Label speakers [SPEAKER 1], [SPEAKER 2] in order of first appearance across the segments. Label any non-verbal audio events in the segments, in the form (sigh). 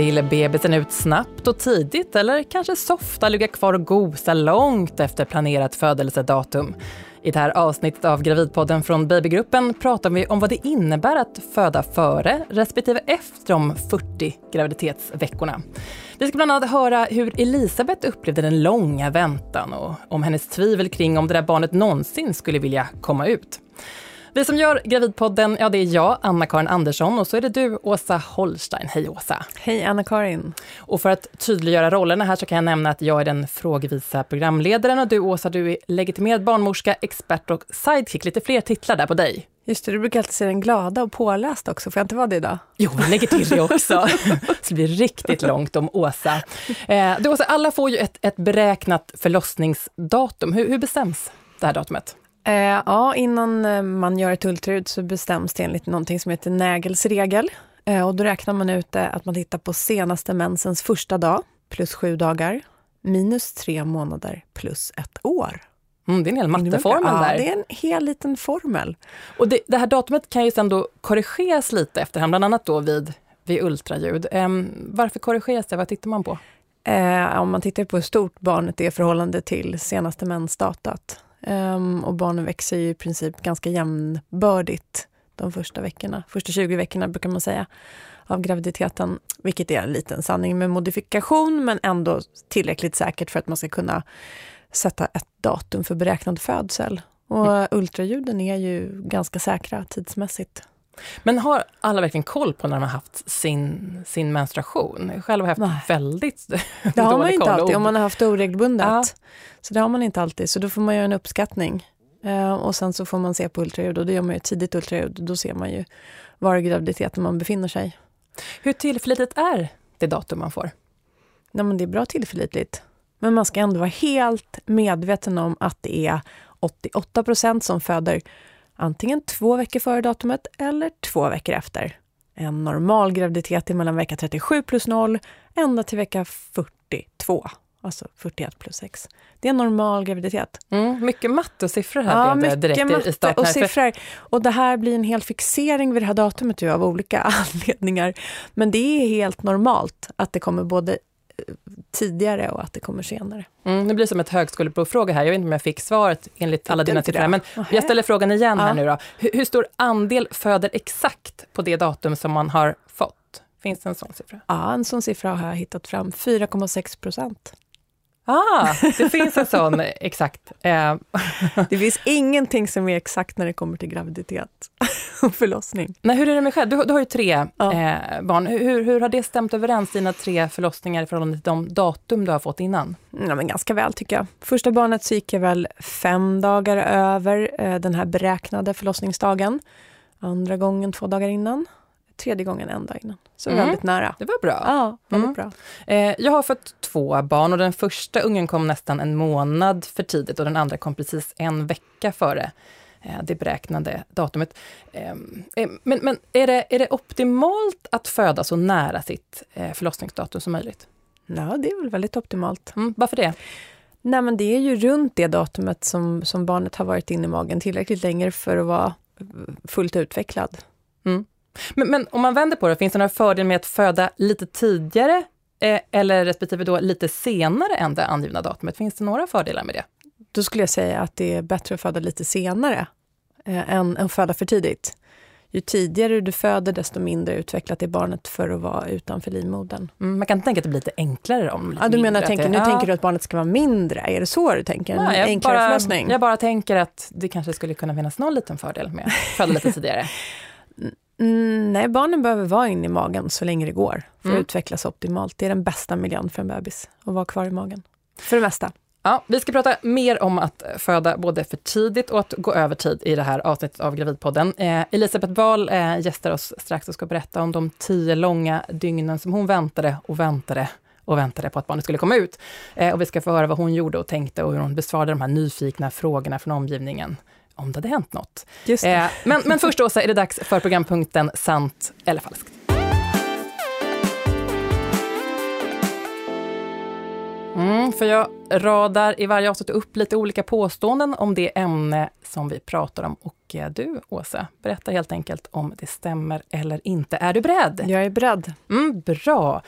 [SPEAKER 1] Vill bebisen ut snabbt och tidigt eller kanske softa ligga kvar och gosa långt efter planerat födelsedatum? I det här avsnittet av Gravidpodden från Babygruppen pratar vi om vad det innebär att föda före respektive efter de 40 graviditetsveckorna. Vi ska bland annat höra hur Elisabeth upplevde den långa väntan och om hennes tvivel kring om det där barnet någonsin skulle vilja komma ut. Vi som gör Gravidpodden, ja det är jag, Anna-Karin Andersson och så är det du, Åsa Holstein. Hej Åsa!
[SPEAKER 2] Hej Anna-Karin!
[SPEAKER 1] Och för att tydliggöra rollerna här så kan jag nämna att jag är den frågevisa programledaren och du Åsa, du är legitimerad barnmorska, expert och sidekick. Lite fler titlar där på dig.
[SPEAKER 2] Just det, du brukar alltid se den glada och pålästa också. Får jag inte vara det idag?
[SPEAKER 1] Jo, vi lägger till det också. (laughs) så det blir riktigt långt om Åsa. Eh, du Åsa, alla får ju ett, ett beräknat förlossningsdatum. Hur, hur bestäms det här datumet?
[SPEAKER 2] Eh, ja, innan eh, man gör ett ultraljud så bestäms det enligt någonting som heter Nägels regel. Eh, och då räknar man ut det att man tittar på senaste mensens första dag plus sju dagar minus tre månader plus ett år.
[SPEAKER 1] Mm, det är en hel matteformel
[SPEAKER 2] ja,
[SPEAKER 1] där.
[SPEAKER 2] det är en hel liten formel.
[SPEAKER 1] Och det, det, här datumet kan ju sen då korrigeras lite efterhand, bland annat då vid, vid ultraljud. Um, varför korrigeras det? Vad tittar man på?
[SPEAKER 2] Eh, om man tittar på hur stort barnet är i förhållande till senaste mensdatat. Um, och barnen växer ju i princip ganska jämnbördigt de första veckorna. Första 20 veckorna brukar man säga av graviditeten, vilket är en liten sanning med modifikation, men ändå tillräckligt säkert för att man ska kunna sätta ett datum för beräknad födsel. Och mm. ultraljuden är ju ganska säkra tidsmässigt.
[SPEAKER 1] Men har alla verkligen koll på när de har haft sin, sin menstruation? Själv har jag haft Nej. väldigt (laughs)
[SPEAKER 2] Det har man inte alltid om man har haft oregelbundet. Ja. Så det har man inte alltid, så då får man göra en uppskattning. Uh, och sen så får man se på ultraljud och då gör man ju tidigt ultraljud. Då ser man ju var i graviditeten man befinner sig.
[SPEAKER 1] Hur tillförlitligt är det datum man får?
[SPEAKER 2] Nej, men det är bra tillförlitligt. Men man ska ändå vara helt medveten om att det är 88 procent som föder antingen två veckor före datumet eller två veckor efter. En normal graviditet är mellan vecka 37 plus 0 ända till vecka 42, alltså 41 plus 6. Det är en normal graviditet.
[SPEAKER 1] Mm, mycket matte och siffror här ja, det direkt matte i starten.
[SPEAKER 2] och siffror. Och det här blir en hel fixering vid det här datumet av olika (laughs) anledningar. Men det är helt normalt att det kommer både tidigare och att det kommer senare.
[SPEAKER 1] Mm, det blir som ett högskoleprovfråga här. Jag vet inte om jag fick svaret enligt alla dina siffror, men Aha. jag ställer frågan igen ja. här nu då. Hur, hur, stor andel föder exakt på det datum som man har fått? Finns det en sån siffra?
[SPEAKER 2] Ja, en sån siffra har jag hittat fram. 4,6 procent.
[SPEAKER 1] Ah, det finns en sån (laughs) exakt. Eh. (laughs)
[SPEAKER 2] det finns ingenting som är exakt när det kommer till graviditet (laughs) och förlossning.
[SPEAKER 1] Nej, hur är det med själv? Du, du har ju tre ja. eh, barn. Hur, hur har det stämt överens, dina tre förlossningar i förhållande till de datum du har fått innan?
[SPEAKER 2] Ja, men ganska väl tycker jag. Första barnet så gick jag väl fem dagar över eh, den här beräknade förlossningsdagen. Andra gången två dagar innan tredje gången en dag innan. Så mm. väldigt nära.
[SPEAKER 1] Det var bra.
[SPEAKER 2] Ja, väldigt mm. bra.
[SPEAKER 1] Eh, jag har fått två barn och den första ungen kom nästan en månad för tidigt och den andra kom precis en vecka före eh, det beräknade datumet. Ehm, eh, men, men är, det, är det optimalt att föda så nära sitt eh, förlossningsdatum som möjligt?
[SPEAKER 2] Ja, det är väl väldigt optimalt.
[SPEAKER 1] Mm, varför det?
[SPEAKER 2] Nej, men det är ju runt det datumet som, som barnet har varit inne i magen tillräckligt länge för att vara fullt utvecklad.
[SPEAKER 1] Mm. Men, men, om man vänder på det, finns det några fördelar med att föda lite tidigare eh, eller respektive då lite senare än det angivna datumet? Finns det några fördelar med det?
[SPEAKER 2] Då skulle jag säga att det är bättre att föda lite senare eh, än att föda för tidigt. Ju tidigare du föder, desto mindre utvecklat är barnet för att vara utanför livmodern.
[SPEAKER 1] Mm, man kan tänka att det blir lite enklare om lite
[SPEAKER 2] ja, du
[SPEAKER 1] menar,
[SPEAKER 2] mindre, tänker, Nu ja. tänker du att barnet ska vara mindre, är det så du tänker? En ja, enklare
[SPEAKER 1] bara,
[SPEAKER 2] förlossning?
[SPEAKER 1] Jag bara tänker att det kanske skulle kunna finnas någon liten fördel med att föda lite tidigare. (laughs)
[SPEAKER 2] Mm, nej, barnen behöver vara inne i magen så länge det går för mm. att utvecklas optimalt. Det är den bästa miljön för en bebis, att vara kvar i magen. För det mesta.
[SPEAKER 1] Ja, vi ska prata mer om att föda både för tidigt och att gå över tid i det här avsnittet av Gravidpodden. Eh, Elisabeth Wahl eh, gästar oss strax och ska berätta om de tio långa dygnen som hon väntade och väntade och väntade på att barnet skulle komma ut. Eh, och vi ska få höra vad hon gjorde och tänkte och hur hon besvarade de här nyfikna frågorna från omgivningen om det hade hänt något.
[SPEAKER 2] Eh,
[SPEAKER 1] men, men först Åsa, är det dags för programpunkten Sant eller falskt. Mm, för jag radar i varje avsnitt upp lite olika påståenden om det ämne som vi pratar om. Och eh, du, Åsa, berättar helt enkelt om det stämmer eller inte. Är du beredd?
[SPEAKER 2] Jag är beredd.
[SPEAKER 1] Mm, bra.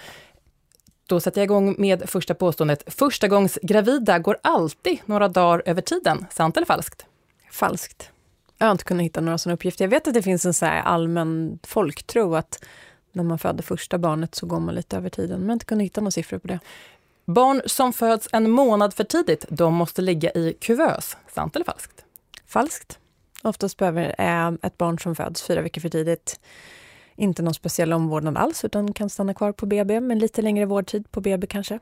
[SPEAKER 1] Då sätter jag igång med första påståendet. Första gångs gravida går alltid några dagar över tiden. Sant eller falskt?
[SPEAKER 2] Falskt. Jag har inte kunnat hitta några sådana uppgifter. Jag vet att det finns en så allmän folktro att när man föder första barnet så går man lite över tiden, men jag har inte kunnat hitta några siffror på det.
[SPEAKER 1] Barn som föds en månad för tidigt, de måste ligga i kuvös. Sant eller falskt?
[SPEAKER 2] Falskt. Oftast behöver eh, ett barn som föds fyra veckor för tidigt inte någon speciell omvårdnad alls, utan kan stanna kvar på BB, men lite längre vårdtid på BB kanske.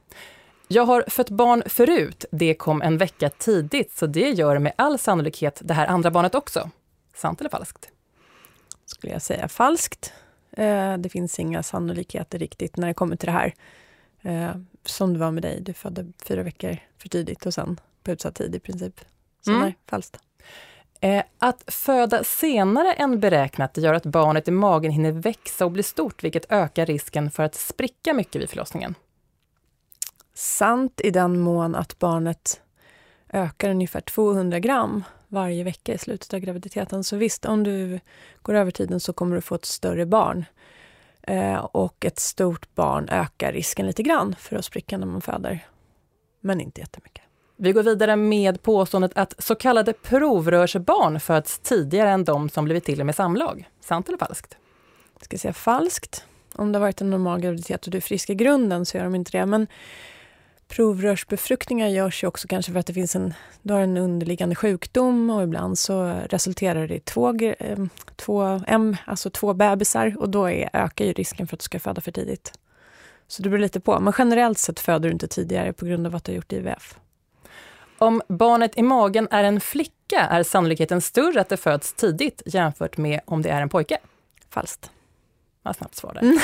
[SPEAKER 1] Jag har fött barn förut. Det kom en vecka tidigt, så det gör med all sannolikhet det här andra barnet också. Sant eller falskt?
[SPEAKER 2] Skulle jag säga falskt. Eh, det finns inga sannolikheter riktigt när det kommer till det här. Eh, som det var med dig, du födde fyra veckor för tidigt och sen på utsatt tid i princip. Så mm. nej, falskt.
[SPEAKER 1] Eh, att föda senare än beräknat gör att barnet i magen hinner växa och bli stort, vilket ökar risken för att spricka mycket vid förlossningen.
[SPEAKER 2] Sant i den mån att barnet ökar ungefär 200 gram varje vecka i slutet av graviditeten. Så visst, om du går över tiden så kommer du få ett större barn. Eh, och ett stort barn ökar risken lite grann för att spricka när man föder. Men inte jättemycket.
[SPEAKER 1] Vi går vidare med påståendet att så kallade provrörsbarn föds tidigare än de som blivit till med samlag. Sant eller falskt?
[SPEAKER 2] Jag ska säga falskt. Om det har varit en normal graviditet och du är frisk i grunden så gör de inte det. Men provrörsbefruktningar görs ju också kanske för att det finns en, du har en underliggande sjukdom och ibland så resulterar det i två, två, M, alltså två bebisar och då är, ökar ju risken för att du ska föda för tidigt. Så det beror lite på. Men generellt sett föder du inte tidigare på grund av att du har gjort IVF.
[SPEAKER 1] Om barnet i magen är en flicka är sannolikheten större att det föds tidigt jämfört med om det är en pojke.
[SPEAKER 2] Falskt.
[SPEAKER 1] Vad snabbt svar där. Mm.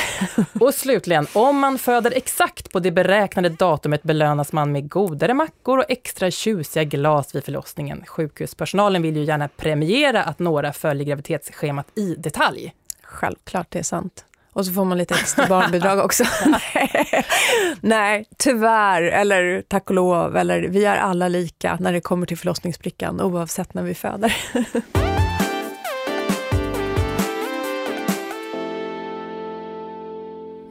[SPEAKER 1] (laughs) och slutligen, om man föder exakt på det beräknade datumet belönas man med godare mackor och extra tjusiga glas vid förlossningen. Sjukhuspersonalen vill ju gärna premiera att några följer graviditetsschemat i detalj.
[SPEAKER 2] Självklart, det är sant. Och så får man lite extra barnbidrag också. (laughs) Nej, tyvärr, eller tack och lov, eller vi är alla lika när det kommer till förlossningsbrickan oavsett när vi föder. (laughs)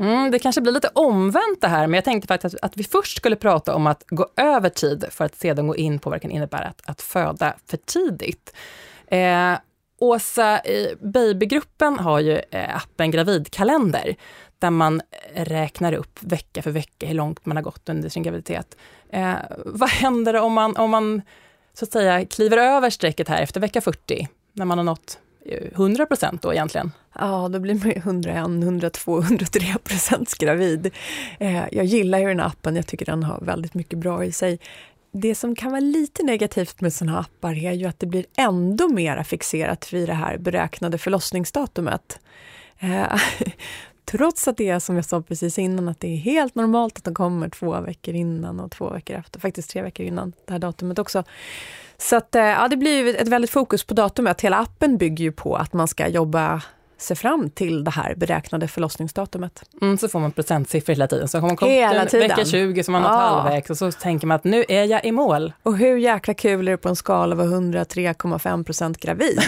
[SPEAKER 1] Mm, det kanske blir lite omvänt det här, men jag tänkte faktiskt att, att vi först skulle prata om att gå över tid för att sedan gå in på vad det kan innebära att, att föda för tidigt. Eh, Åsa, babygruppen har ju eh, appen Gravidkalender där man räknar upp vecka för vecka hur långt man har gått under sin graviditet. Eh, vad händer om man, om man så att säga kliver över strecket här efter vecka 40, när man har nått 100 procent då egentligen?
[SPEAKER 2] Ja, då blir man ju 101, 102, 103 procent gravid. Eh, jag gillar ju den här appen, jag tycker den har väldigt mycket bra i sig. Det som kan vara lite negativt med sådana här appar är ju att det blir ändå mera fixerat vid det här beräknade förlossningsdatumet. Eh, (laughs) trots att det är som jag sa precis innan, att det är helt normalt att de kommer två veckor innan och två veckor efter, faktiskt tre veckor innan det här datumet också. Så att, eh, ja, det blir ett väldigt fokus på datumet. Hela appen bygger ju på att man ska jobba sig fram till det här beräknade förlossningsdatumet.
[SPEAKER 1] Mm, så får man procentsiffror hela tiden. Så har man kommit till vecka 20 så man nått ja. halvvägs och så tänker man att nu är jag i mål.
[SPEAKER 2] Och hur jäkla kul är det på en skala av 103,5 procent gravid? (laughs)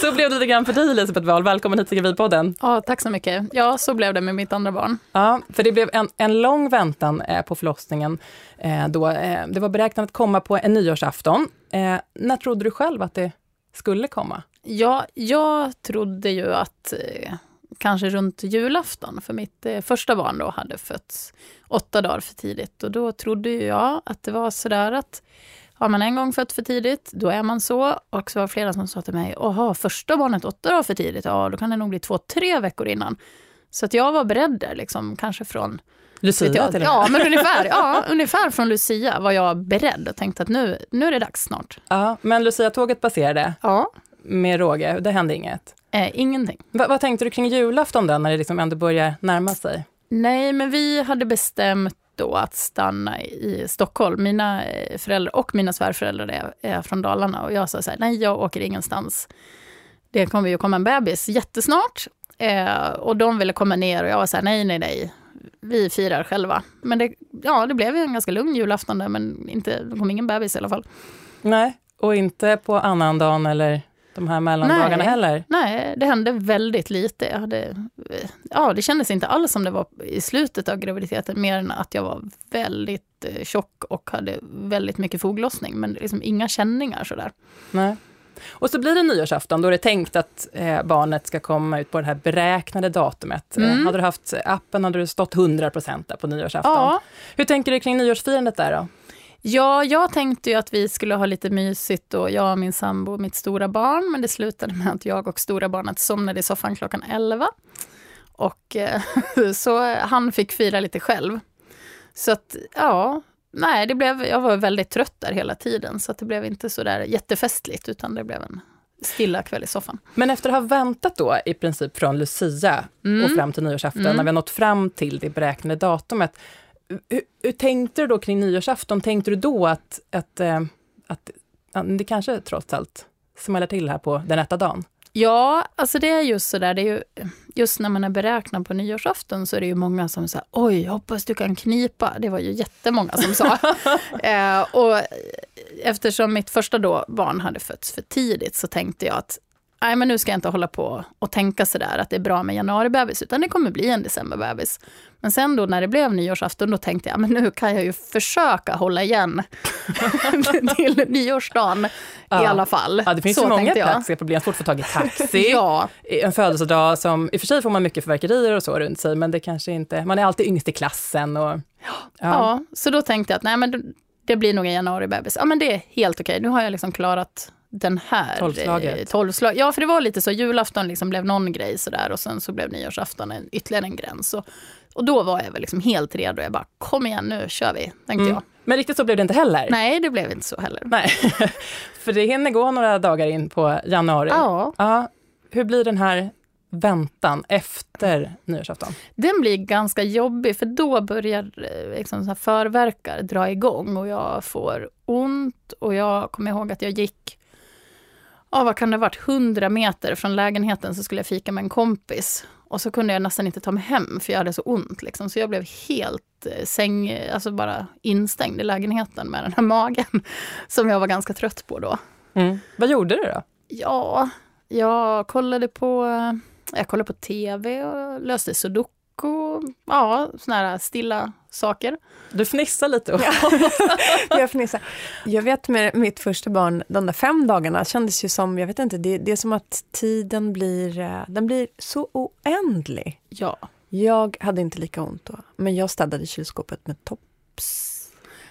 [SPEAKER 1] så blev det lite grann för dig Elisabeth Wahl. Välkommen hit till Gravidpodden.
[SPEAKER 3] Ja, tack så mycket. Ja, så blev det med mitt andra barn.
[SPEAKER 1] Ja, för det blev en, en lång väntan eh, på förlossningen. Eh, då, eh, det var beräknat att komma på en nyårsafton. Eh, när trodde du själv att det skulle komma?
[SPEAKER 3] Ja, jag trodde ju att eh, kanske runt julafton, för mitt eh, första barn då hade fötts åtta dagar för tidigt. Och då trodde jag att det var sådär att har man en gång fött för tidigt, då är man så. Och så var det flera som sa till mig, jaha, första barnet åtta dagar för tidigt, ja då kan det nog bli två, tre veckor innan. Så att jag var beredd där, liksom, kanske från
[SPEAKER 1] Lucia jag, till
[SPEAKER 3] Ja, men ungefär, ja, ungefär från Lucia var jag beredd och tänkte att nu, nu är det dags snart.
[SPEAKER 1] Ja, men Lucia-tåget passerade.
[SPEAKER 3] Ja
[SPEAKER 1] med råge? Det hände inget?
[SPEAKER 3] Eh, ingenting.
[SPEAKER 1] Va, vad tänkte du kring julafton då, när det liksom ändå börjar närma sig?
[SPEAKER 3] Nej, men vi hade bestämt då att stanna i Stockholm. Mina eh, föräldrar och mina svärföräldrar är, från Dalarna och jag sa så här, nej jag åker ingenstans. Det kommer ju komma en bebis jättesnart. Eh, och de ville komma ner och jag var så här, nej, nej, nej, vi firar själva. Men det ja, det blev ju en ganska lugn julafton där, men inte, det kom ingen bebis i alla fall.
[SPEAKER 1] Nej, och inte på annandagen eller de här mellandagarna
[SPEAKER 3] Nej.
[SPEAKER 1] heller?
[SPEAKER 3] Nej, det hände väldigt lite. Jag hade, ja, det kändes inte alls som det var i slutet av graviditeten, mer än att jag var väldigt eh, tjock och hade väldigt mycket foglossning, men liksom inga känningar sådär.
[SPEAKER 1] Nej. Och så blir det nyårsafton, då är det tänkt att eh, barnet ska komma ut på det här beräknade datumet. Eh,
[SPEAKER 3] Mm.
[SPEAKER 1] hade du haft appen hade du stått 100% där på nyårsafton.
[SPEAKER 3] Ja,
[SPEAKER 1] Hur tänker du kring nyårsfirandet där då?
[SPEAKER 3] Ja, jag tänkte ju att vi skulle ha lite mysigt och jag och min sambo och mitt stora barn, men det slutade med att jag och stora barnet somnade i soffan klockan 11. Och eh, (laughs) så han fick fira lite själv. Så att, ja, nej, det blev, jag var väldigt trött där hela tiden, så att det blev inte så där jättefestligt, utan det blev en stilla kväll i soffan.
[SPEAKER 1] Men efter att ha väntat då i princip från Lucia
[SPEAKER 3] Mm.
[SPEAKER 1] och fram till nyårsafton,
[SPEAKER 3] Mm.
[SPEAKER 1] när vi har nått fram till det beräknade datumet. Hur, hur tänkte du då kring nyårsafton? Tänkte du då att, att, eh, att, att det kanske trots allt smäller till här på den rätta dagen?
[SPEAKER 3] Ja, alltså det är just så där, det är ju, just när man är beräknad på nyårsafton så är det ju många som säger oj, hoppas du kan knipa. Det var ju jättemånga som sa. (laughs) eh, och eftersom mitt första då barn hade fötts för tidigt så tänkte jag att nej, men nu ska jag inte hålla på och tänka sådär att det är bra med januaribebis, utan det kommer bli en decemberbebis. Men sen då när det blev nyårsafton, då tänkte jag, men nu kan jag ju försöka hålla igen (laughs) till nyårsdagen i
[SPEAKER 1] Ja.
[SPEAKER 3] alla fall.
[SPEAKER 1] Ja, det finns
[SPEAKER 3] Så
[SPEAKER 1] ju många praktiska problem. Svårt att få tag i taxi. (laughs)
[SPEAKER 3] Ja,
[SPEAKER 1] En födelsedag som, i och för sig får man mycket förverkerier och så runt sig, men det kanske inte, man är alltid yngst i klassen och... Ja.
[SPEAKER 3] Ja. så då tänkte jag att nej, men det- det blir nog en januaribebis. Ja, men det är helt okej. Nu har jag liksom klarat den här.
[SPEAKER 1] Tolvslaget.
[SPEAKER 3] eh, tolvslag. Ja, för det var lite så. Julafton liksom blev någon grej sådär och sen så blev nyårsafton en, ytterligare en gräns. Och, och då var jag väl liksom helt redo. Jag bara, kom igen nu kör vi, tänkte
[SPEAKER 1] Mm.
[SPEAKER 3] jag.
[SPEAKER 1] Men riktigt så blev det inte heller.
[SPEAKER 3] Nej, det blev inte så heller.
[SPEAKER 1] Nej. (laughs) för det hinner gå några dagar in på januari.
[SPEAKER 3] Ja,
[SPEAKER 1] Ja, hur blir den här väntan efter nyårsafton?
[SPEAKER 3] den blir ganska jobbig för då börjar eh, liksom så här förverkar dra igång och jag får ont och jag kommer ihåg att jag gick, ja vad kan det ha varit, 100 meter från lägenheten så skulle jag fika med en kompis. Och så kunde jag nästan inte ta mig hem för jag hade så ont liksom. Så jag blev helt eh, säng, alltså bara instängd i lägenheten med den här (laughs) magen. Som jag var ganska trött på då.
[SPEAKER 1] Vad gjorde du då?
[SPEAKER 3] Ja, jag kollade på, jag kollade på tv och löste sudoku. Ja, såna här stilla saker.
[SPEAKER 1] Du fnissar lite. Och... (laughs)
[SPEAKER 2] jag fnissar. Jag vet med mitt första barn, de där fem dagarna kändes ju som, jag vet inte, det, det är som att tiden blir, eh, den blir så oändlig.
[SPEAKER 3] Ja.
[SPEAKER 2] Jag hade inte lika ont då, men jag städade kylskåpet med tops.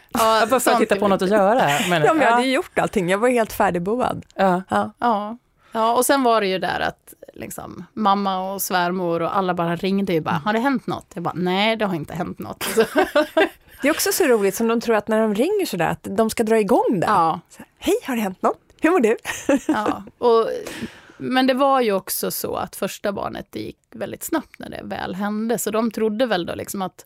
[SPEAKER 3] ja
[SPEAKER 1] Bara för att
[SPEAKER 3] är
[SPEAKER 1] på något att göra. Men,
[SPEAKER 2] Ja, men jag
[SPEAKER 1] ja,
[SPEAKER 2] hade ju gjort allting, jag var helt färdigboad.
[SPEAKER 1] ja.
[SPEAKER 2] Ja.
[SPEAKER 3] Ja. Ja, och sen var det ju där att liksom, mamma och svärmor och alla bara ringde ju bara, har det hänt något? Jag bara, nej det har inte hänt något. (laughs)
[SPEAKER 2] Det är också så roligt som de tror att när de ringer sådär, att de ska dra igång det.
[SPEAKER 3] ja,
[SPEAKER 2] Hej, har det hänt något? Hur mår du? (laughs)
[SPEAKER 3] ja. Och, men det var ju också så att första barnet det gick väldigt snabbt när det väl hände, så de trodde väl då liksom att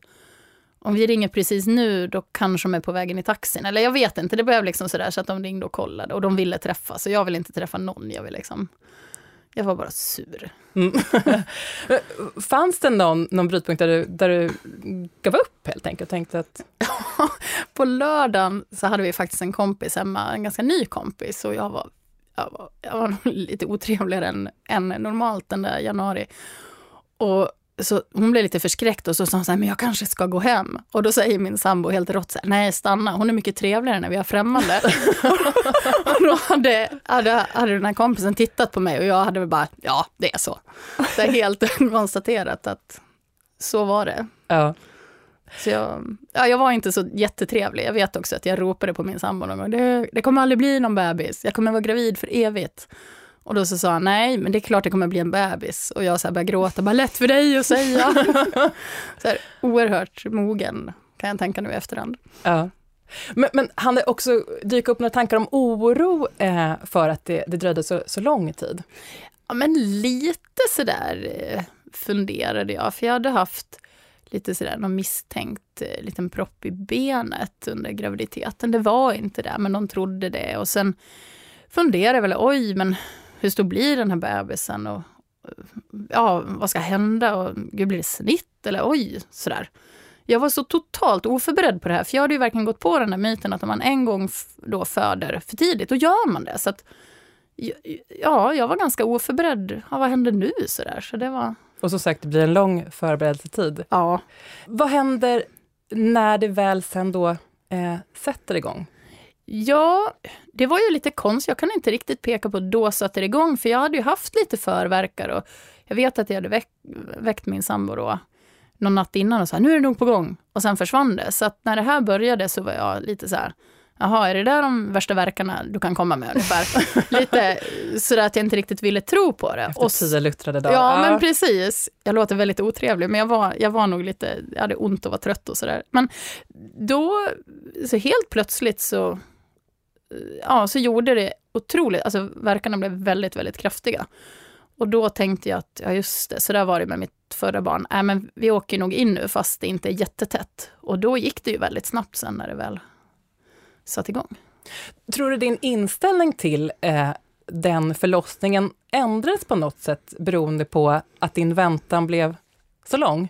[SPEAKER 3] om vi ringer precis nu, då kanske de är på vägen i taxin. Eller jag vet inte, det blev liksom sådär så att de ringde och kollade och de ville träffas. Så jag vill inte träffa någon, jag vill liksom... Jag var bara sur.
[SPEAKER 1] Mm. (laughs) Fanns det någon, någon brytpunkt där du, där du gav upp helt enkelt och tänkte att (laughs)
[SPEAKER 3] På lördagen så hade vi faktiskt en kompis hemma, en ganska ny kompis. Och jag var, jag var, jag var (laughs) lite otrevligare än, än normalt den där januari. Och så hon blev lite förskräckt och så sa hon så här, men jag kanske ska gå hem. Och då säger min sambo helt rått så här, nej stanna, hon är mycket trevligare när vi har främmande. (laughs) och då hade, hade, hade den här kompisen tittat på mig och jag hade väl bara, ja det är så. Så helt (laughs) konstaterat att så var det.
[SPEAKER 1] ja,
[SPEAKER 3] Så jag, ja, jag var inte så jättetrevlig. Jag vet också att jag ropade på min sambo någon gång. Det, det kommer aldrig bli någon bebis. Jag kommer vara gravid för evigt. Och då så sa han, nej, men det är klart det kommer bli en bebis. Och jag så här började gråta, bara lätt för dig att säga. (laughs) så här, oerhört mogen, kan jag tänka nu i efterhand.
[SPEAKER 1] ja. Men, men hann det också dyka upp några tankar om oro eh, för att det, det dröjde så, så lång tid?
[SPEAKER 3] Ja, men lite sådär eh, funderade jag, för jag hade haft lite sådär någon misstänkt eh, liten propp i benet under graviditeten. Det var inte det, men de trodde det. Och sen funderade jag väl, oj, men hur stor blir den här bebisen? Och, ja, vad ska hända? Och gud, blir det snitt? Eller oj, sådär. jag var så totalt oförberedd på det här, för jag hade ju verkligen gått på den där myten att om man en gång då föder för tidigt, då gör man det. Så att, ja, jag var ganska oförberedd. Ja, vad händer nu? Så, där. så det var...
[SPEAKER 1] Och som sagt, det blir en lång förberedelsetid.
[SPEAKER 3] Ja.
[SPEAKER 1] Vad händer när det väl sen då eh, sätter igång?
[SPEAKER 3] Ja, det var ju lite konstigt. Jag kan inte riktigt peka på då satte det igång, för jag hade ju haft lite förverkar och jag vet att jag hade väck, väckt min sambo då någon natt innan och sa nu är det nog på gång. Och sen försvann det. Så att när det här började så var jag lite så här, jaha, är det där de värsta verkarna du kan komma med ungefär? (laughs) lite sådär att jag inte riktigt ville tro på det.
[SPEAKER 1] Efter och, tio luttrade dagar.
[SPEAKER 3] Ja, men precis. Jag låter väldigt otrevlig, men jag var, jag var nog lite, jag hade ont och var trött och sådär. Men då, så helt plötsligt så, ja, så gjorde det otroligt, alltså verkarna blev väldigt, väldigt kraftiga. Och då tänkte jag att, ja just det, så där var det med mitt förra barn. Äh, men vi åker nog in nu fast det inte är jättetätt. Och då gick det ju väldigt snabbt sen när det väl satte igång.
[SPEAKER 1] Tror du din inställning till eh, den förlossningen ändrades på något sätt beroende på att din väntan blev så lång?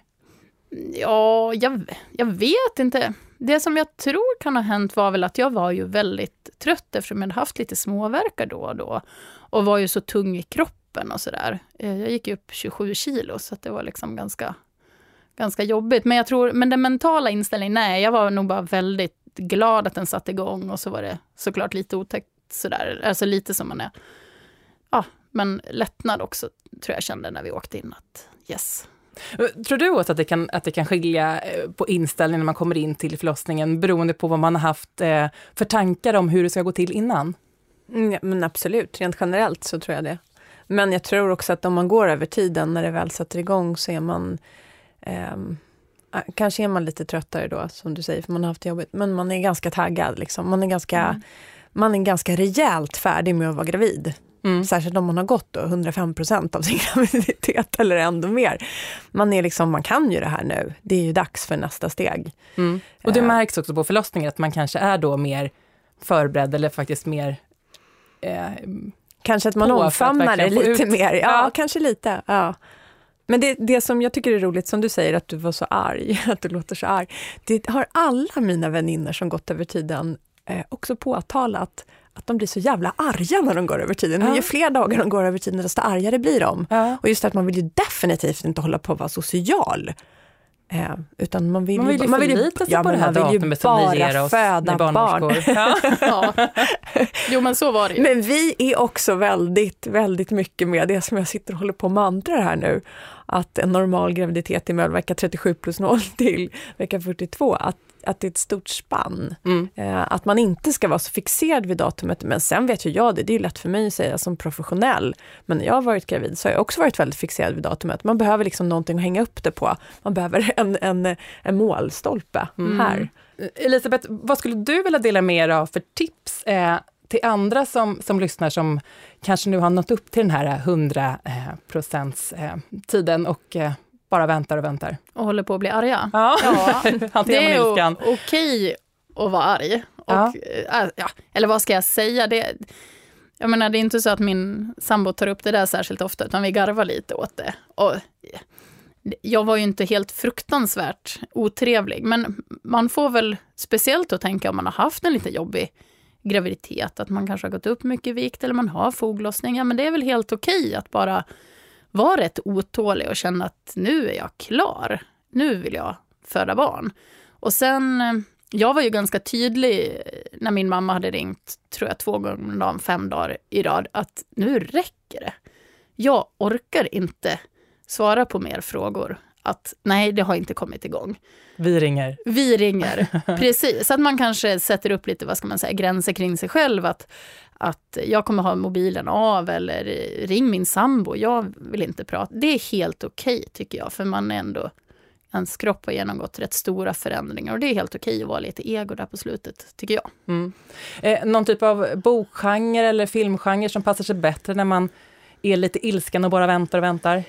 [SPEAKER 3] Ja, jag, jag vet inte. Det som jag tror kan ha hänt var väl att jag var ju väldigt trött eftersom jag hade haft lite småverkar då och då. Och var ju så tung i kroppen och sådär. Eh, jag gick upp 27 kilo så det var liksom ganska, ganska jobbigt. Men jag tror, men den mentala inställningen, nej, jag var nog bara väldigt glad att den satte igång och så var det såklart lite otäckt sådär, alltså lite som man är. Ja, men lättnad också tror jag kände när vi åkte in att yes.
[SPEAKER 1] Tror du också att det kan, att det kan skilja eh, på inställningen när man kommer in till förlossningen beroende på vad man har haft eh, för tankar om hur det ska gå till innan?
[SPEAKER 2] Mm, ja, men absolut, rent generellt så tror jag det. Men jag tror också att om man går över tiden, när det väl sätter igång, så är man eh, Kanske är man lite tröttare då, som du säger, för man har haft det jobbigt. Men man är ganska taggad. Liksom. Man, är ganska, mm. man är ganska rejält färdig med att vara gravid. Mm. Särskilt om man har gått då 105 av sin (laughs) graviditet eller ändå mer. Man, är liksom, man kan ju det här nu, det är ju dags för nästa steg.
[SPEAKER 1] Mm. Och det uh, märks också på förlossningen att man kanske är då mer förberedd eller faktiskt mer eh,
[SPEAKER 2] Kanske att man omfamnar det lite ut. mer. Ja, ja, kanske lite. Ja. Men det, det som jag tycker är roligt, som du säger, att du var så arg, (laughs) att du låter så arg. Det har alla mina vänner som gått över tiden eh, också påtalat att de blir så jävla arga när de går över tiden. Ja. ju fler dagar de går över tiden, desto argare blir de. Ja. Och just att man vill ju definitivt inte hålla på att vara social. Eh, utan man vill,
[SPEAKER 1] man vill ju man vill förlita sig ja, på det här datumet som ni ger oss, föda barn. (laughs)
[SPEAKER 3] ja. Jo men så var det ju.
[SPEAKER 2] Men vi är också väldigt, väldigt mycket med det som jag sitter och håller på och mantrar här nu. Att en normal graviditet är vecka 37 plus 0 till vecka 42. Att att det är ett stort spann. Mm. Eh, att man inte ska vara så fixerad vid datumet. Men sen vet ju jag det, det är lätt för mig att säga som professionell. Men när jag har varit gravid så har jag också varit väldigt fixerad vid datumet. Man behöver liksom någonting att hänga upp det på. Man behöver (laughs) en, en, en målstolpe mm. här.
[SPEAKER 1] Elisabeth, vad skulle du vilja dela med dig av för tips eh, till andra som, som lyssnar som kanske nu har nått upp till den här 100 eh, procents eh, tiden och eh, bara väntar och väntar.
[SPEAKER 3] Och håller på att bli arga.
[SPEAKER 1] Ja,
[SPEAKER 3] ja. (laughs) det är okej att vara arg. Och, ja. Äh, ja. Eller vad ska jag säga? Det, jag menar, det är inte så att min sambo tar upp det där särskilt ofta, utan vi garvar lite åt det. Och jag var ju inte helt fruktansvärt otrevlig, men man får väl speciellt att tänka om man har haft en lite jobbig graviditet, att man kanske har gått upp mycket i vikt eller man har foglossning. Ja, men det är väl helt okej att bara var rätt otålig och känna att nu är jag klar. Nu vill jag föda barn. Och sen, eh, jag var ju ganska tydlig eh, när min mamma hade ringt, tror jag två gånger om dagen, fem dagar i rad, att nu räcker det. Jag orkar inte svara på mer frågor. Att nej, det har inte kommit igång.
[SPEAKER 1] Vi ringer.
[SPEAKER 3] Vi ringer, (laughs) precis. Att man kanske sätter upp lite, vad ska man säga, gränser kring sig själv. Att att jag kommer ha mobilen av eller ring min sambo, jag vill inte prata. Det är helt okej okay, tycker jag, för man är ändå ens kropp har genomgått rätt stora förändringar och det är helt okej att vara lite ego där på slutet, tycker jag. Mm.
[SPEAKER 1] Eh, någon typ av bokgenre eller filmgenre som passar sig bättre när man är lite ilsken och bara väntar och väntar?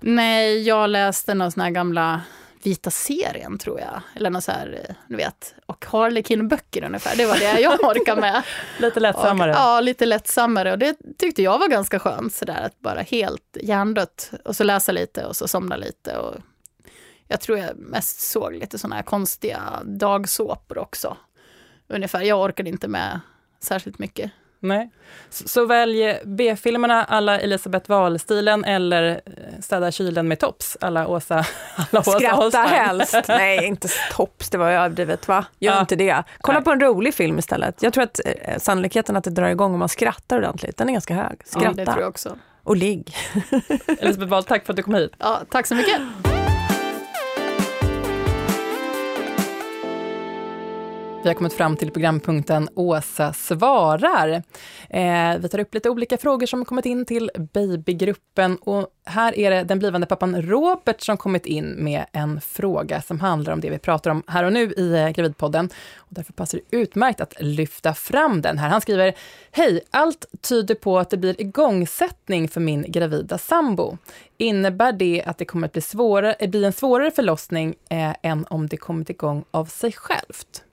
[SPEAKER 3] Nej, jag läste några såna här gamla Vita serien tror jag. Eller något så här, eh, du vet. Och Harlequin-böcker ungefär. Det var det jag (laughs) orkade med.
[SPEAKER 1] lite lättsammare.
[SPEAKER 3] Och, ja, lite lättsammare. Och det tyckte jag var ganska skönt. Så där, att bara helt hjärndött. Och så läsa lite och så somna lite. Och Jag tror jag mest såg lite sådana här konstiga dagsåpor också. Ungefär, jag orkade inte med särskilt mycket.
[SPEAKER 1] Nej. Så, så välj B-filmerna alla Elisabeth Wahl-stilen eller eh, Städa kylen med tops alla Åsa, (laughs) alla Åsa
[SPEAKER 2] Skratta
[SPEAKER 1] Holstein.
[SPEAKER 2] helst. (laughs) Nej, inte tops, det var ju överdrivet va? Gör
[SPEAKER 1] Ja.
[SPEAKER 2] inte det. Kolla
[SPEAKER 1] Nej.
[SPEAKER 2] på en rolig film istället. Jag tror att eh, sannolikheten att det drar igång om man skrattar ordentligt, den är ganska hög.
[SPEAKER 3] Ja,
[SPEAKER 2] Skratta
[SPEAKER 3] det tror jag också.
[SPEAKER 2] och ligg. (laughs)
[SPEAKER 1] Elisabeth Wahl, tack för att du kom hit.
[SPEAKER 3] Ja, tack så mycket.
[SPEAKER 1] Vi har kommit fram till programpunkten Åsa svarar. Eh, vi tar upp lite olika frågor som kommit in till babygruppen och här är det den blivande pappan Robert som kommit in med en fråga som handlar om det vi pratar om här och nu i eh, Gravidpodden. Och därför passar det utmärkt att lyfta fram den här. Han skriver, Hej, allt tyder på att det blir igångsättning för min gravida sambo. Innebär det att det kommer att bli, svårare, bli en svårare förlossning eh, än om det kommit igång av sig självt?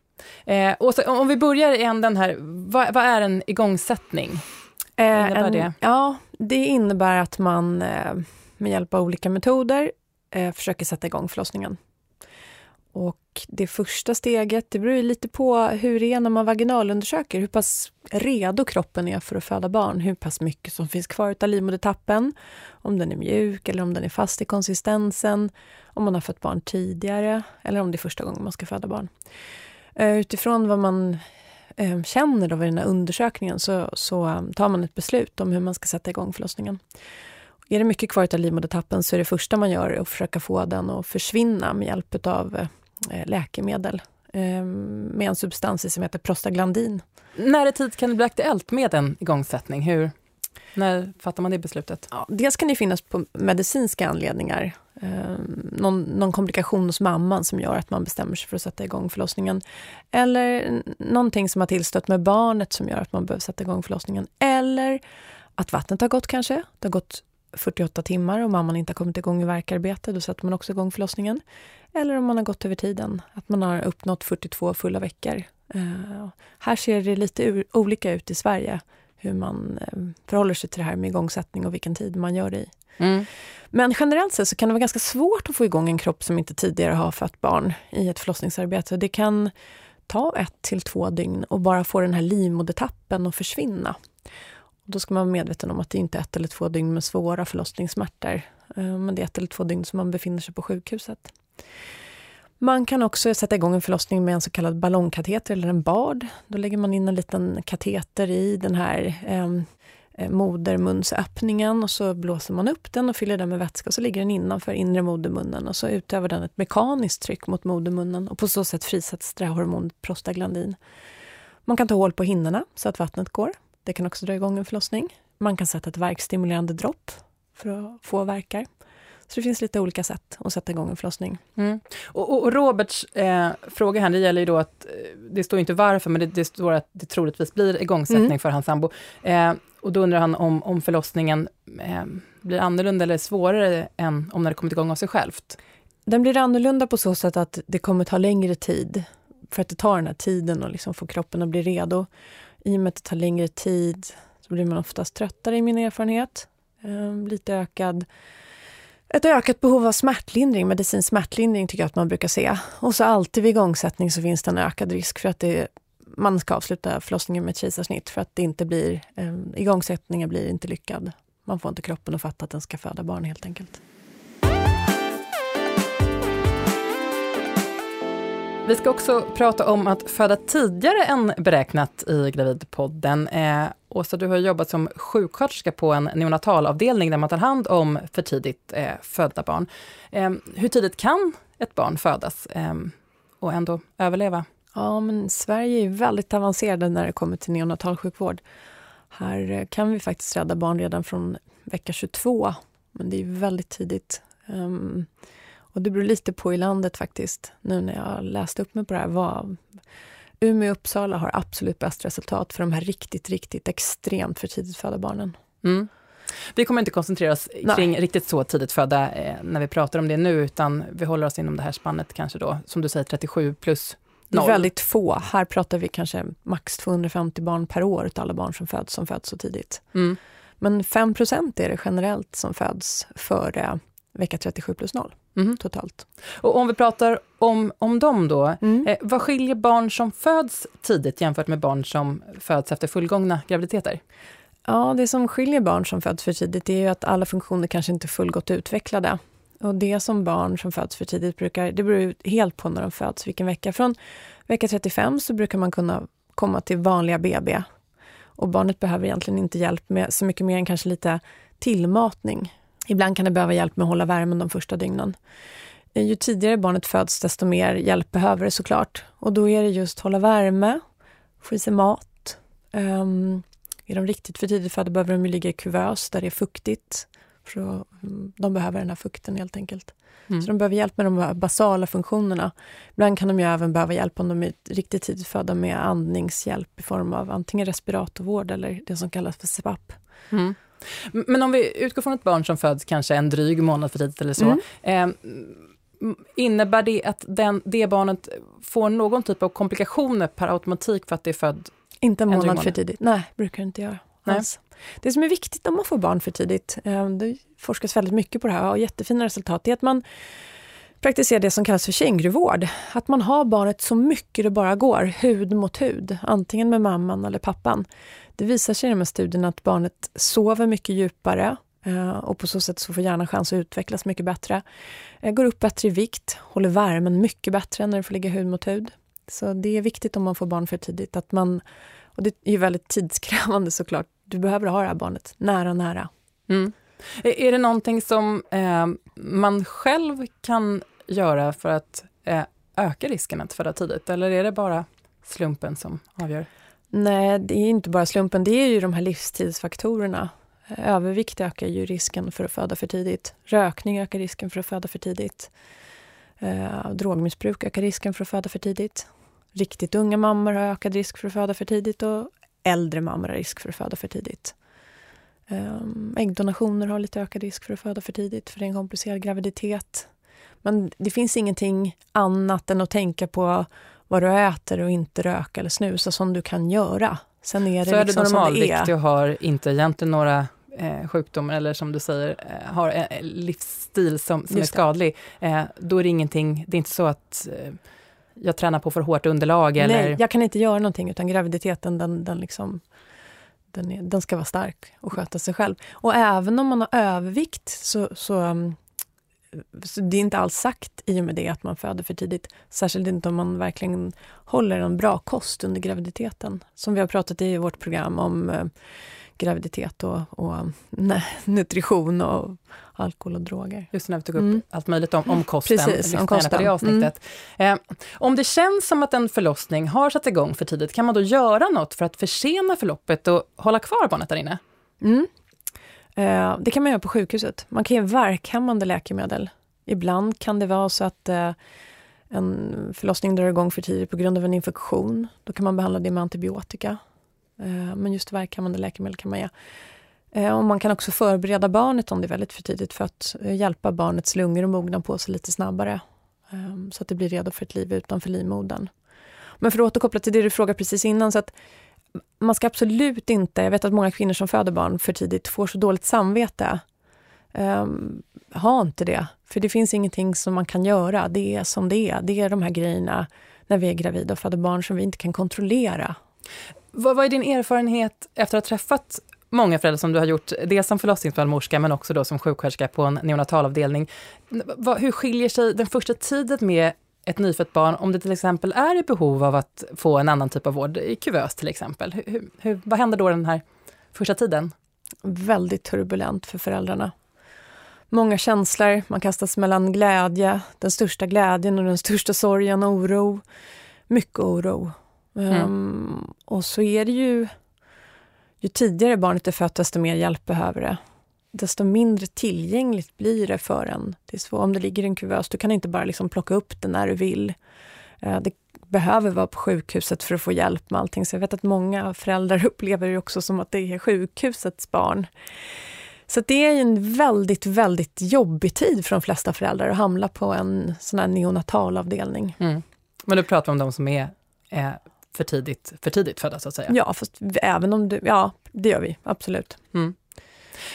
[SPEAKER 1] Eh, och så, om vi börjar i änden här, vad, vad är en igångsättning?
[SPEAKER 2] Eh,
[SPEAKER 1] innebär det?
[SPEAKER 2] Ja, det innebär att man eh, med hjälp av olika metoder eh, försöker sätta igång förlossningen. Och det första steget, det beror lite på hur det är när man vaginalundersöker, hur pass redo kroppen är för att föda barn, hur pass mycket som finns kvar av livmodertappen, om den är mjuk eller om den är fast i konsistensen, om man har fött barn tidigare eller om det är första gången man ska föda barn. Eh, Utifrån vad man eh, känner då vid den här undersökningen så, så eh, tar man ett beslut om hur man ska sätta igång förlossningen. Är det mycket kvar av livmodertappen så är det första man gör att försöka få den att försvinna med hjälp av eh, läkemedel med en substans som heter prostaglandin.
[SPEAKER 1] När i tid kan det bli aktuellt med en igångsättning? Hur, när fattar man det beslutet?
[SPEAKER 2] Ja, dels kan det finnas på medicinska anledningar. Eh, någon, någon komplikation hos mamman som gör att man bestämmer sig för att sätta igång förlossningen. Eller någonting som har tillstött med barnet som gör att man behöver sätta igång förlossningen. Eller att vattnet har gått kanske. Det har gått 48 timmar och mamman inte har kommit igång i verkarbete. Då sätter man också igång förlossningen. Eller om man har gått över tiden, att man har uppnått 42 fulla veckor. Eh, här ser det lite olika ut i Sverige hur man eh, förhåller sig till det här med igångsättning och vilken tid man gör det i.
[SPEAKER 1] Mm.
[SPEAKER 2] Men generellt sett så kan det vara ganska svårt att få igång en kropp som inte tidigare har fött barn i ett förlossningsarbete. Det kan ta ett till två dygn och bara få den här livmodertappen att försvinna. Och då ska man vara medveten om att det inte är ett eller två dygn med svåra förlossningssmärtor. Eh, Men det är ett eller två dygn som man befinner sig på sjukhuset. Man kan också sätta igång en förlossning med en så kallad ballongkateter eller en BARD. Då lägger man in en liten kateter i den här ehm, eh, modermunsöppningen och så blåser man upp den och fyller den med vätska och så ligger den innanför inre modermunnen och så utövar den ett mekaniskt tryck mot modermunnen och på så sätt frisätts det här hormonet prostaglandin. Man kan ta hål på hinnorna så att vattnet går. Det kan också dra igång en förlossning. Man kan sätta ett verkstimulerande dropp för att få verkar. Så det finns lite olika sätt att sätta igång en förlossning.
[SPEAKER 1] Mm. Och, och, och Roberts eh, fråga här, det gäller ju då att, eh, det står inte varför, men det, det står att det troligtvis blir igångsättning
[SPEAKER 2] Mm.
[SPEAKER 1] för hans sambo. Eh, och då undrar han om, om förlossningen eh, blir annorlunda eller svårare än om när det kommit igång av sig självt.
[SPEAKER 2] Den blir annorlunda på så sätt att det kommer ta längre tid. För att det tar den här tiden att liksom få kroppen att bli redo. I och med att det tar längre tid så blir man oftast tröttare i min erfarenhet. Ehm, lite ökad, ett ökat behov av smärtlindring, medicinsk smärtlindring tycker jag att man brukar se. Och så alltid vid igångsättning så finns det en ökad risk för att det, man ska avsluta förlossningen med ett kejsarsnitt för att det inte blir, eh, igångsättningen blir inte lyckad. Man får inte kroppen att fatta att den ska föda barn helt enkelt.
[SPEAKER 1] Vi ska också prata om att föda tidigare än beräknat i Gravidpodden. Eh, Åsa, du har jobbat som sjuksköterska på en neonatalavdelning där man tar hand om för tidigt eh, födda barn. Eh, hur tidigt kan ett barn födas eh, och ändå överleva?
[SPEAKER 2] Ja, men Sverige är väldigt avancerade när det kommer till neonatalsjukvård. Här eh, kan vi faktiskt rädda barn redan från vecka 22, men det är väldigt tidigt. Um, och det beror lite på i landet faktiskt, nu när jag läste upp mig på det här. Vad, Umeå och Uppsala har absolut bäst resultat för de här riktigt, riktigt extremt för tidigt födda barnen.
[SPEAKER 1] Mm. Vi kommer inte koncentrera oss
[SPEAKER 2] Nej.
[SPEAKER 1] kring riktigt så tidigt födda eh, när vi pratar om det nu, utan vi håller oss inom det här spannet kanske då, som du säger, 37 plus
[SPEAKER 2] Det är väldigt få. Här pratar vi kanske max 250 barn per år av alla barn som föds som föds så tidigt.
[SPEAKER 1] Mm.
[SPEAKER 2] Men 5% är det generellt som föds före vecka 37 plus 0. Mm. totalt.
[SPEAKER 1] Och om vi pratar om, om dem då, mm. eh, vad skiljer barn som föds tidigt jämfört med barn som föds efter fullgångna graviditeter?
[SPEAKER 2] Ja, det som skiljer barn som föds för tidigt är ju att alla funktioner kanske inte är fullgott utvecklade. Och det som barn som föds för tidigt brukar, det beror helt på när de föds, vilken vecka. Från vecka 35 så brukar man kunna komma till vanliga BB. Och barnet behöver egentligen inte hjälp med så mycket mer än kanske lite tillmatning. Ibland kan det behöva hjälp med att hålla värmen de första dygnen. Ju tidigare barnet föds, desto mer hjälp behöver det såklart. Och då är det just hålla värme, få i sig mat. Um, är de riktigt för tidigt födda behöver de ligga i kuvös där det är fuktigt. För mm, de behöver den här fukten helt enkelt. Mm. Så de behöver hjälp med de basala funktionerna. Ibland kan de ju även behöva hjälp om de är riktigt tidigt födda med andningshjälp i form av antingen respiratorvård eller det som kallas för CPAP. Mm.
[SPEAKER 1] Men om vi utgår från ett barn som föds kanske en dryg månad för tidigt eller så. Mm. Eh, innebär det att den, det barnet får någon typ av komplikationer per automatik för att det är född
[SPEAKER 2] Inte en månad, en månad. för tidigt. Nej, brukar det inte göra. Nej. Det som är viktigt om man får barn för tidigt, eh, det forskas väldigt mycket på det här och jättefina resultat, är att man praktisera det som kallas för känguruvård. Att man har barnet så mycket det bara går, hud mot hud, antingen med mamman eller pappan. Det visar sig i de här studierna att barnet sover mycket djupare eh, och på så sätt så får hjärnan chans att utvecklas mycket bättre. Eh, går upp bättre i vikt, håller värmen mycket bättre när det får ligga hud mot hud. Så det är viktigt om man får barn för tidigt att man, och det är ju väldigt tidskrävande såklart, du behöver ha det här barnet nära, nära. Mm.
[SPEAKER 1] Är det någonting som eh, man själv kan göra för att eh, öka risken att föda tidigt, eller är det bara slumpen som avgör?
[SPEAKER 2] Nej, det är inte bara slumpen, det är ju de här livstidsfaktorerna. Eh, övervikt ökar ju risken för att föda för tidigt. Rökning ökar risken för att föda för tidigt. Eh, drogmissbruk ökar risken för att föda för tidigt. Riktigt unga mammor har ökad risk för att föda för tidigt och äldre mammor har risk för att föda för tidigt. Ehm, äggdonationer har lite ökad risk för att föda för tidigt, för det är en komplicerad graviditet. Men det finns ingenting annat än att tänka på vad du äter och inte röka eller snusa som du kan göra.
[SPEAKER 1] Sen är det så liksom är du normalviktig och har inte egentligen några eh, sjukdomar eller som du säger, eh, har en livsstil som, som är skadlig, eh, då är det ingenting, det är inte så att eh, jag tränar på för hårt underlag? Eller?
[SPEAKER 2] Nej, jag kan inte göra någonting utan graviditeten den, den, liksom, den, är, den ska vara stark och sköta sig själv. Och även om man har övervikt så, så, um, så det är inte alls sagt i och med det att man föder för tidigt. Särskilt inte om man verkligen håller en bra kost under graviditeten. Som vi har pratat i vårt program om uh, graviditet och, och nej, nutrition och alkohol och droger.
[SPEAKER 1] Just när vi tog upp mm. allt möjligt om, om kosten. Precis, om kosten. På det avsnittet. Mm. Eh, om det känns som att en förlossning har satt igång för tidigt, kan man då göra något för att försena förloppet och hålla kvar barnet där inne? Mm.
[SPEAKER 2] Eh, det kan man göra på sjukhuset. Man kan ge värkhämmande läkemedel. Ibland kan det vara så att eh, en förlossning drar igång för tidigt på grund av en infektion. Då kan man behandla det med antibiotika. Eh, men just värkhämmande läkemedel kan man ge. Eh, och man kan också förbereda barnet om det är väldigt för tidigt för att eh, hjälpa barnets lungor att mogna på sig lite snabbare. Ehm, så att det blir redo för ett liv utanför livmodern. Men för att återkoppla till det du frågade precis innan, så att man ska absolut inte, jag vet att många kvinnor som föder barn för tidigt får så dåligt samvete. Um, ha inte det, för det finns ingenting som man kan göra. Det är som det är. Det är de här grejerna när vi är gravida och föder barn som vi inte kan kontrollera.
[SPEAKER 1] Vad, vad är din erfarenhet efter att ha träffat många föräldrar som du har gjort, dels som förlossningsbarnmorska men också då som sjuksköterska på en neonatalavdelning. Hur skiljer sig den första tiden med ett nyfött barn om det till exempel är i behov av att få en annan typ av vård, i kuvös till exempel? Hur, hur, vad händer då den här första tiden?
[SPEAKER 2] Väldigt turbulent för föräldrarna. Många känslor, man kastas mellan glädje, den största glädjen och den största sorgen, oro. Mycket oro. Mm. Um, och så är det ju ju tidigare barnet är fött, desto mer hjälp behöver det. Desto mindre tillgängligt blir det för en. Det är så, om det ligger i en kuvös, du kan inte bara liksom plocka upp det när du vill. Eh, det behöver vara på sjukhuset för att få hjälp med allting. Så jag vet att många föräldrar (laughs) upplever det också som att det är sjukhusets barn. Så det är en väldigt, väldigt jobbig tid för de flesta föräldrar att hamna på en sån här neonatalavdelning. Mm.
[SPEAKER 1] Men du pratar om de som är, är för tidigt, för tidigt födda så att säga.
[SPEAKER 2] Ja, fast även om du, ja det gör vi absolut. Mm.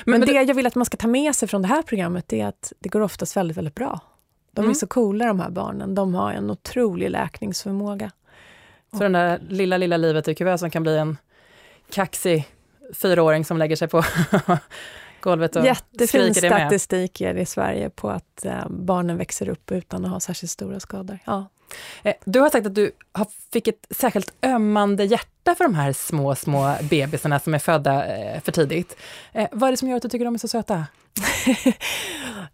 [SPEAKER 2] Men, men, det, det jag vill att man ska ta med sig från det här programmet är att det går oftast väldigt, väldigt bra. De är mm. så coola de här barnen. De har en otrolig läkningsförmåga.
[SPEAKER 1] Så den där lilla, lilla livet i kuvös som kan bli en kaxig fyraåring som lägger sig på (laughs) golvet och
[SPEAKER 2] Jättefin
[SPEAKER 1] skriker det med.
[SPEAKER 2] statistik ger i Sverige på att eh, barnen växer upp utan att ha särskilt stora skador. Ja.
[SPEAKER 1] Eh, du har sagt att du fick ett särskilt ömmande hjärta för de här små, små bebisarna som är födda eh, för tidigt. Eh, vad är det som gör att du tycker de är så söta?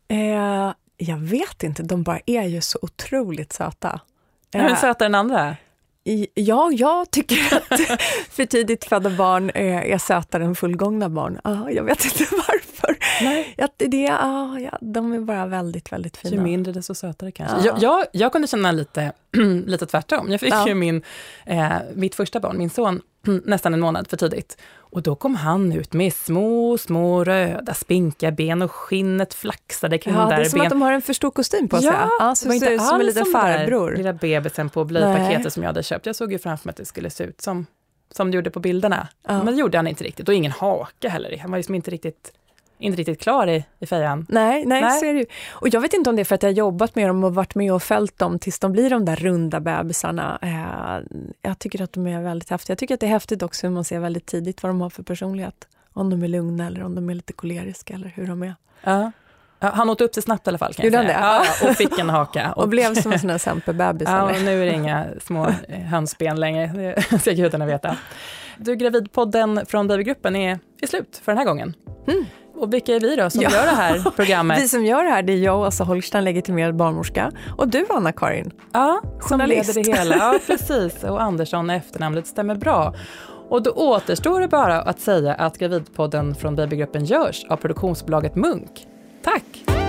[SPEAKER 1] (laughs)
[SPEAKER 2] jag vet inte, de bara är ju så otroligt söta.
[SPEAKER 1] Hur söta än andra?
[SPEAKER 2] Ja, jag tycker att (laughs) för tidigt födda barn är, sötare än fullgångna barn. Jag vet inte (laughs) varför. Nej. (laughs) Ja, det, ah, ja, de är bara väldigt, väldigt fina.
[SPEAKER 1] Ju mindre desto sötare kanske. Ja. Jag, jag, jag kunde känna lite, (clears throat) lite tvärtom. Jag fick ja. ju min, eh, mitt första barn, min son, (clears throat) nästan en månad för tidigt. Och då kom han ut med små, små röda spinkiga ben och skinnet flaxade kring
[SPEAKER 2] ja,
[SPEAKER 1] där
[SPEAKER 2] Det är som
[SPEAKER 1] ben.
[SPEAKER 2] att de har en för stor kostym på sig.
[SPEAKER 1] Ja,
[SPEAKER 2] ja så det var inte alls som en liten farbror.
[SPEAKER 1] lilla bebisen på blöjpaketet som jag hade köpt. Jag såg ju framför mig att det skulle se ut som, som det gjorde på bilderna. Ja. Men det gjorde han inte riktigt. Och ingen haka heller. Han var liksom inte riktigt inte riktigt klar i, i fejan.
[SPEAKER 2] Nej, nej, nej. Så är det ju. Och jag vet inte om det är för att jag har jobbat med dem och varit med och följt dem tills de blir de där runda bebisarna. Eh, jag tycker att de är väldigt häftiga. Jag tycker att det är häftigt också hur man ser väldigt tidigt vad de har för personlighet. Om de är lugna eller om de är lite koleriska eller hur de är.
[SPEAKER 1] Ja. Han åt upp sig snabbt i alla fall. Kan
[SPEAKER 2] Gjorde han det?
[SPEAKER 1] Ja, och fick en haka.
[SPEAKER 2] Och, (laughs) och blev som en sån här semperbebis?
[SPEAKER 1] Ja, och nu är det inga små hönsben längre, det ska gudarna veta. Du, Gravidpodden från Babygruppen är, är slut för den här gången. Mm. Och vilka är vi då som ja. gör det här (laughs) programmet?
[SPEAKER 2] Vi som gör det här, det är jag, Åsa Holstein, legitimerad barnmorska. Och du, Anna-Karin,
[SPEAKER 1] Ja, som leder det hela. (laughs) Ja, precis. Och Andersson efternamnet stämmer bra. Och då återstår det bara att säga att Gravidpodden från Babygruppen görs av produktionsbolaget Munk. Tack!